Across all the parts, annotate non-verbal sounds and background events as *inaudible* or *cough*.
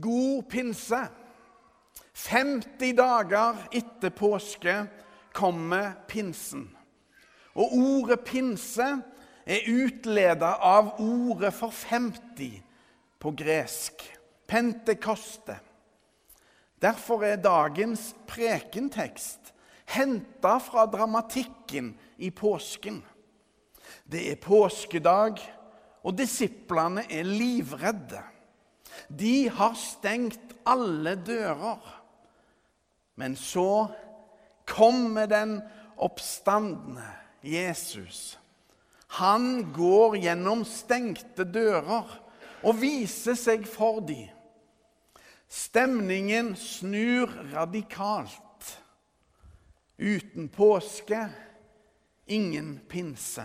God pinse. 50 dager etter påske kommer pinsen. Og ordet pinse er utleda av ordet for 50 på gresk. Pentekoste. Derfor er dagens prekentekst henta fra dramatikken i påsken. Det er påskedag, og disiplene er livredde. De har stengt alle dører. Men så kommer den oppstandende Jesus. Han går gjennom stengte dører og viser seg for dem. Stemningen snur radikalt. Uten påske, ingen pinse.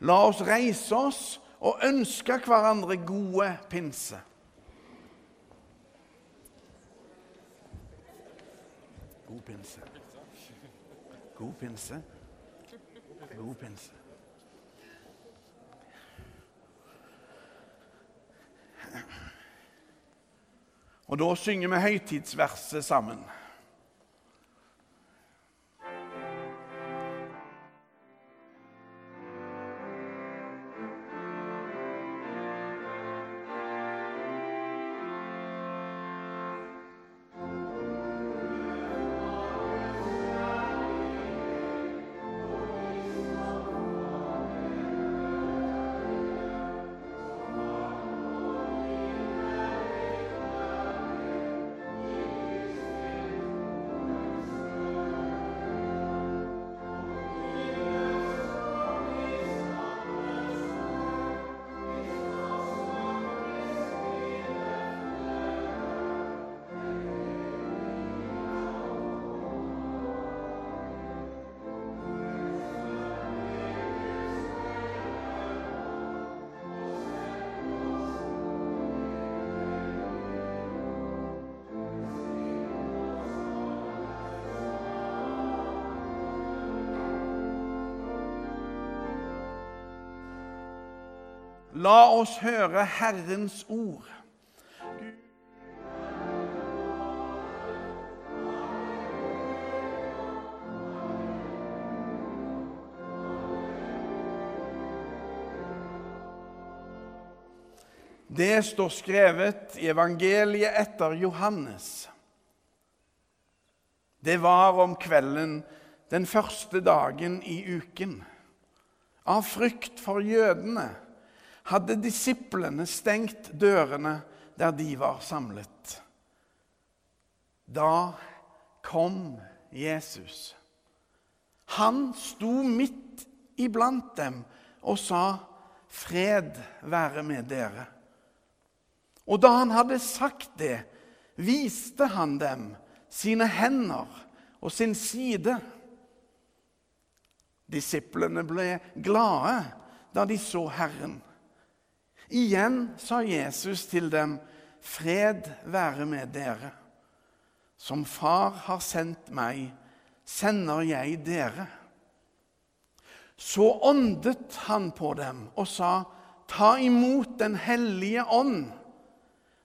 La oss reise oss og ønske hverandre gode pinse. God pinse. God pinse. God pinse. Og da synger vi høytidsverset sammen. La oss høre Herrens ord. Det står skrevet i evangeliet etter Johannes. Det var om kvelden den første dagen i uken. Av frykt for jødene hadde disiplene stengt dørene der de var samlet. Da kom Jesus. Han sto midt iblant dem og sa, 'Fred være med dere'. Og da han hadde sagt det, viste han dem sine hender og sin side. Disiplene ble glade da de så Herren. Igjen sa Jesus til dem, 'Fred være med dere.' Som Far har sendt meg, sender jeg dere. Så åndet han på dem og sa, 'Ta imot Den hellige ånd.'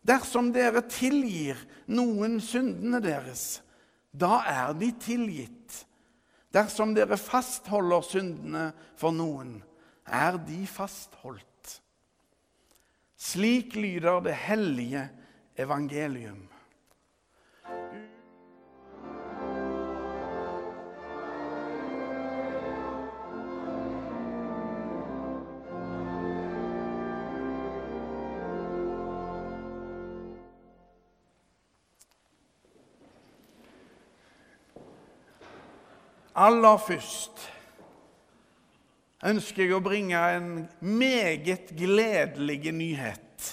Dersom dere tilgir noen syndene deres, da er de tilgitt. Dersom dere fastholder syndene for noen, er de fastholdt. Slik lyder det hellige evangelium. Aller først ønsker jeg å bringe en meget gledelig nyhet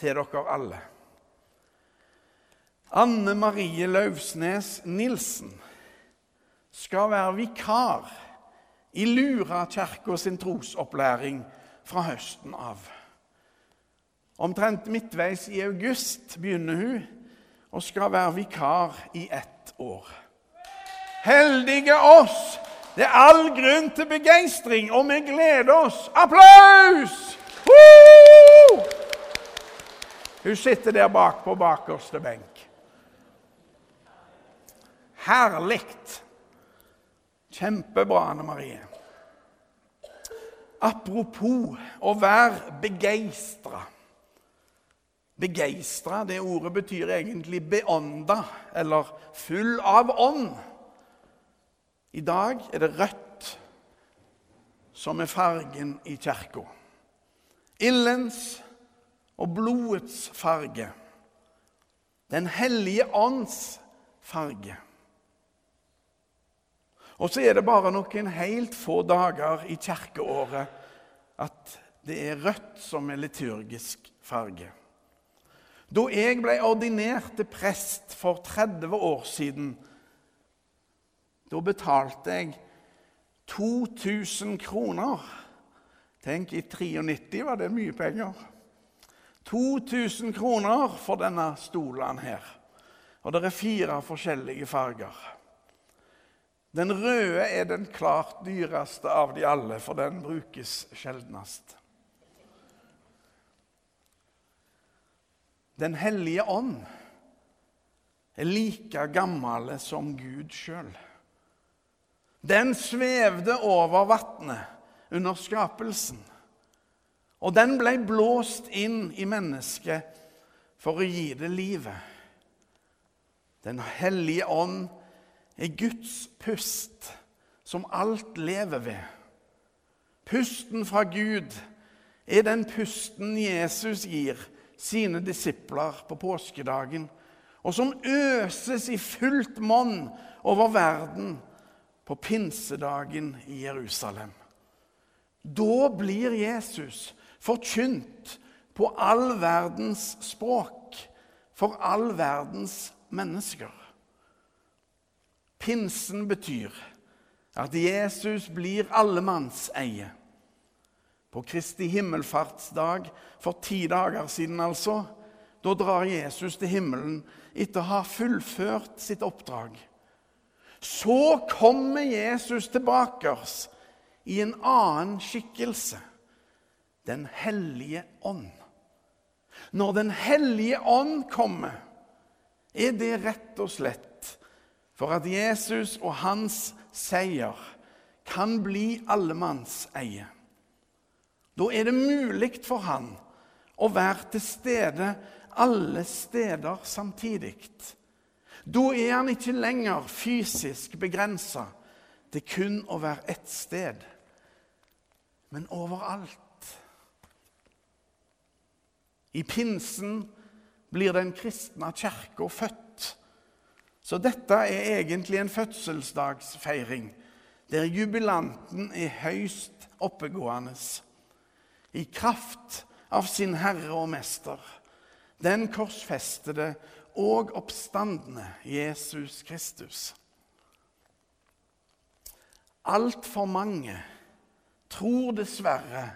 til dere alle. Anne Marie Lauvsnes Nilsen skal være vikar i Lura kirke sin trosopplæring fra høsten av. Omtrent midtveis i august begynner hun og skal være vikar i ett år. Heldige oss det er all grunn til begeistring, og vi gleder oss. Applaus! Woo! Hun sitter der bak på bakerste benk. Herlig! Kjempebra, Anne Marie. Apropos å være begeistra. Begeistra, det ordet betyr egentlig beånda, eller full av ånd. I dag er det rødt som er fargen i kirka. Ildens og blodets farge. Den hellige ånds farge. Og så er det bare noen helt få dager i kirkeåret at det er rødt som er liturgisk farge. Da jeg ble ordinert til prest for 30 år siden, da betalte jeg 2000 kroner. Tenk, i 93 var det mye penger. 2000 kroner for denne stolen her. Og det er fire forskjellige farger. Den røde er den klart dyreste av de alle, for den brukes sjeldnest. Den hellige ånd er like gammel som Gud sjøl. Den svevde over vannet under skapelsen. Og den ble blåst inn i mennesket for å gi det livet. Den hellige ånd er Guds pust, som alt lever ved. Pusten fra Gud er den pusten Jesus gir sine disipler på påskedagen, og som øses i fullt monn over verden på pinsedagen i Jerusalem. Da blir Jesus forkynt på all verdens språk for all verdens mennesker. Pinsen betyr at Jesus blir allemannseie. På Kristi himmelfartsdag for ti dager siden, altså, da drar Jesus til himmelen etter å ha fullført sitt oppdrag. Så kommer Jesus tilbake oss i en annen skikkelse. Den hellige ånd. Når Den hellige ånd kommer, er det rett og slett for at Jesus og hans seier kan bli allemannseie. Da er det mulig for han å være til stede alle steder samtidig. Da er han ikke lenger fysisk begrensa til kun å være ett sted, men overalt. I pinsen blir den kristne kirka født. Så dette er egentlig en fødselsdagsfeiring der jubilanten er høyst oppegående. I kraft av sin Herre og Mester, den korsfestede og oppstandende Jesus Kristus. Altfor mange tror dessverre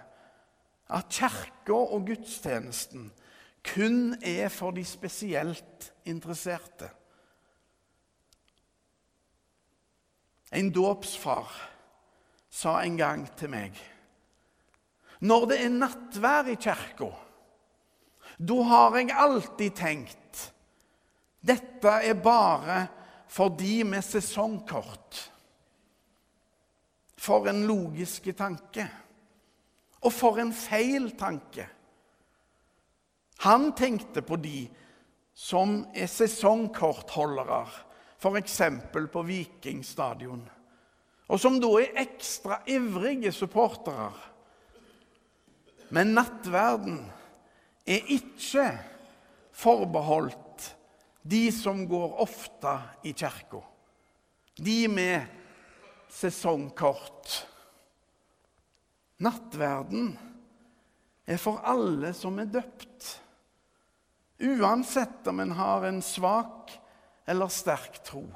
at kirka og gudstjenesten kun er for de spesielt interesserte. En dåpsfar sa en gang til meg Når det er nattvær i kirka, da har jeg alltid tenkt dette er bare for de med sesongkort. For en logiske tanke. Og for en feil tanke. Han tenkte på de som er sesongkortholdere, f.eks. på Viking stadion, og som da er ekstra ivrige supportere. Men nattverden er ikke forbeholdt de som går ofte i kirka. De med sesongkort. Nattverden er for alle som er døpt. Uansett om en har en svak eller sterk tro.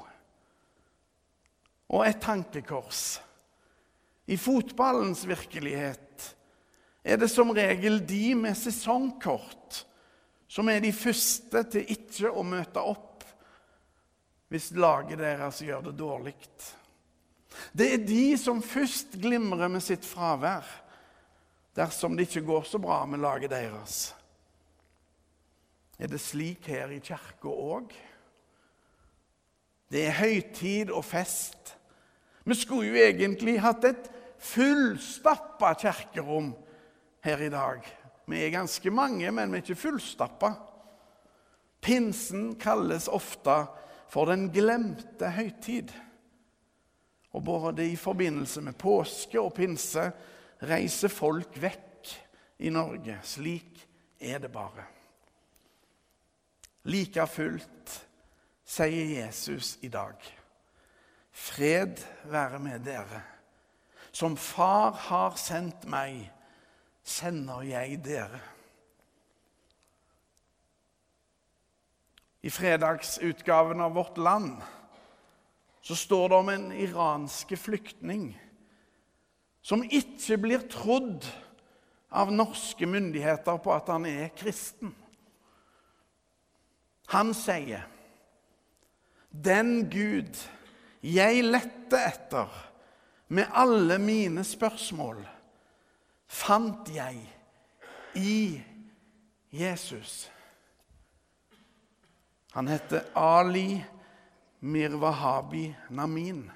Og et tankekors. I fotballens virkelighet er det som regel de med sesongkort som er de første til ikke å møte opp hvis laget deres gjør det dårlig. Det er de som først glimrer med sitt fravær dersom det ikke går så bra med laget deres. er det slik her i kirka òg. Det er høytid og fest. Vi skulle jo egentlig hatt et fullstappa kirkerom her i dag. Vi er ganske mange, men vi er ikke fullstappa. Pinsen kalles ofte for den glemte høytid. Og både i forbindelse med påske og pinse reiser folk vekk i Norge. Slik er det bare. Like fullt sier Jesus i dag, fred være med dere. Som Far har sendt meg, sender jeg dere. I fredagsutgaven av Vårt Land så står det om en iranske flyktning som ikke blir trodd av norske myndigheter på at han er kristen. Han sier, 'Den Gud jeg lette etter med alle mine spørsmål, fant jeg i Jesus.' Han heter Ali Mirwahabi Namin.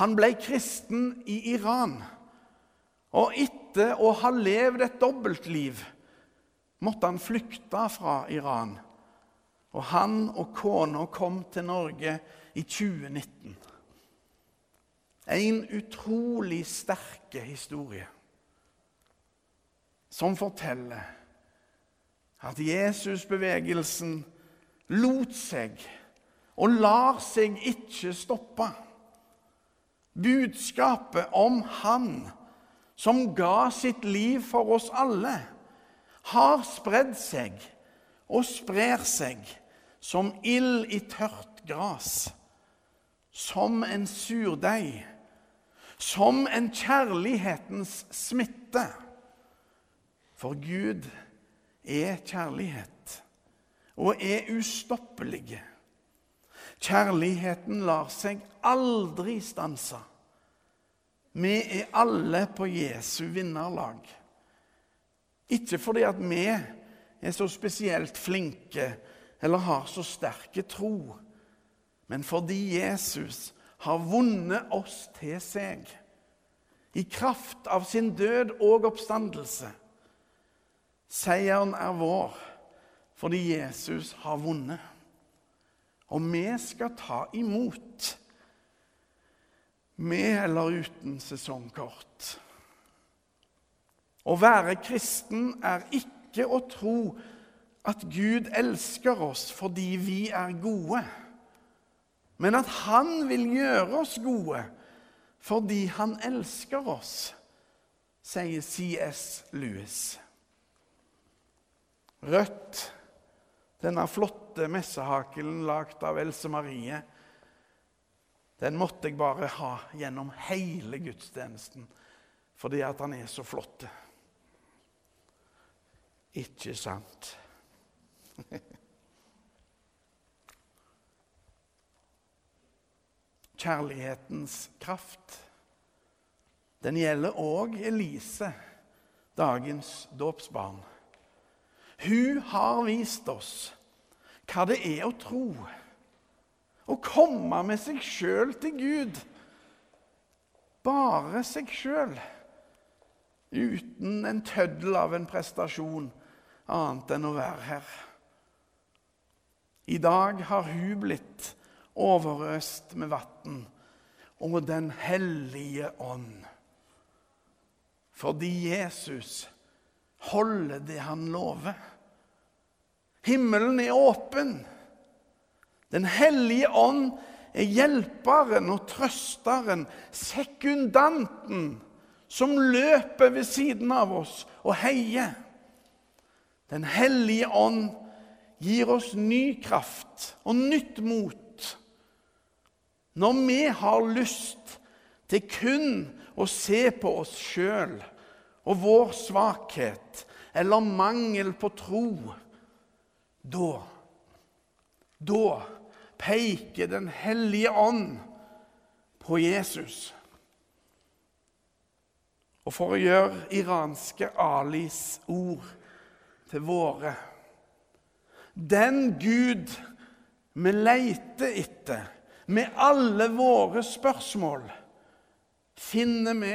Han ble kristen i Iran. Og etter å ha levd et dobbeltliv måtte han flykte fra Iran. Og han og kona kom til Norge i 2019. En utrolig sterke historie som forteller at Jesusbevegelsen lot seg og lar seg ikke stoppe. Budskapet om Han som ga sitt liv for oss alle, har spredd seg og sprer seg som ild i tørt gras, som en surdeig, som en kjærlighetens smitte. For Gud er kjærlighet og er ustoppelige. Kjærligheten lar seg aldri stanse. Vi er alle på Jesu vinnerlag. Ikke fordi at vi er så spesielt flinke eller har så sterke tro, men fordi Jesus har vunnet oss til seg i kraft av sin død og oppstandelse. Seieren er vår fordi Jesus har vunnet. Og vi skal ta imot, med eller uten sesongkort. Å være kristen er ikke å tro at Gud elsker oss fordi vi er gode, men at Han vil gjøre oss gode fordi Han elsker oss, sier C.S. Lewis. Rødt denne flotte messehakelen lagd av Else Marie, den måtte jeg bare ha gjennom hele gudstjenesten fordi at han er så flott. Ikke sant? *laughs* Kjærlighetens kraft. Den gjelder òg Elise, dagens dåpsbarn. Hun har vist oss hva det er å tro. Å komme med seg sjøl til Gud. Bare seg sjøl. Uten en tøddel av en prestasjon annet enn å være her. I dag har hun blitt overøst med vann og Den hellige ånd. Fordi Jesus holde det han lover. Himmelen er åpen. Den hellige ånd er hjelperen og trøsteren, sekundanten, som løper ved siden av oss og heier. Den hellige ånd gir oss ny kraft og nytt mot når vi har lyst til kun å se på oss sjøl og vår svakhet eller mangel på tro, da Da peker Den hellige ånd på Jesus. Og for å gjøre iranske Alis ord til våre, Den Gud vi leiter etter med alle våre spørsmål, finner vi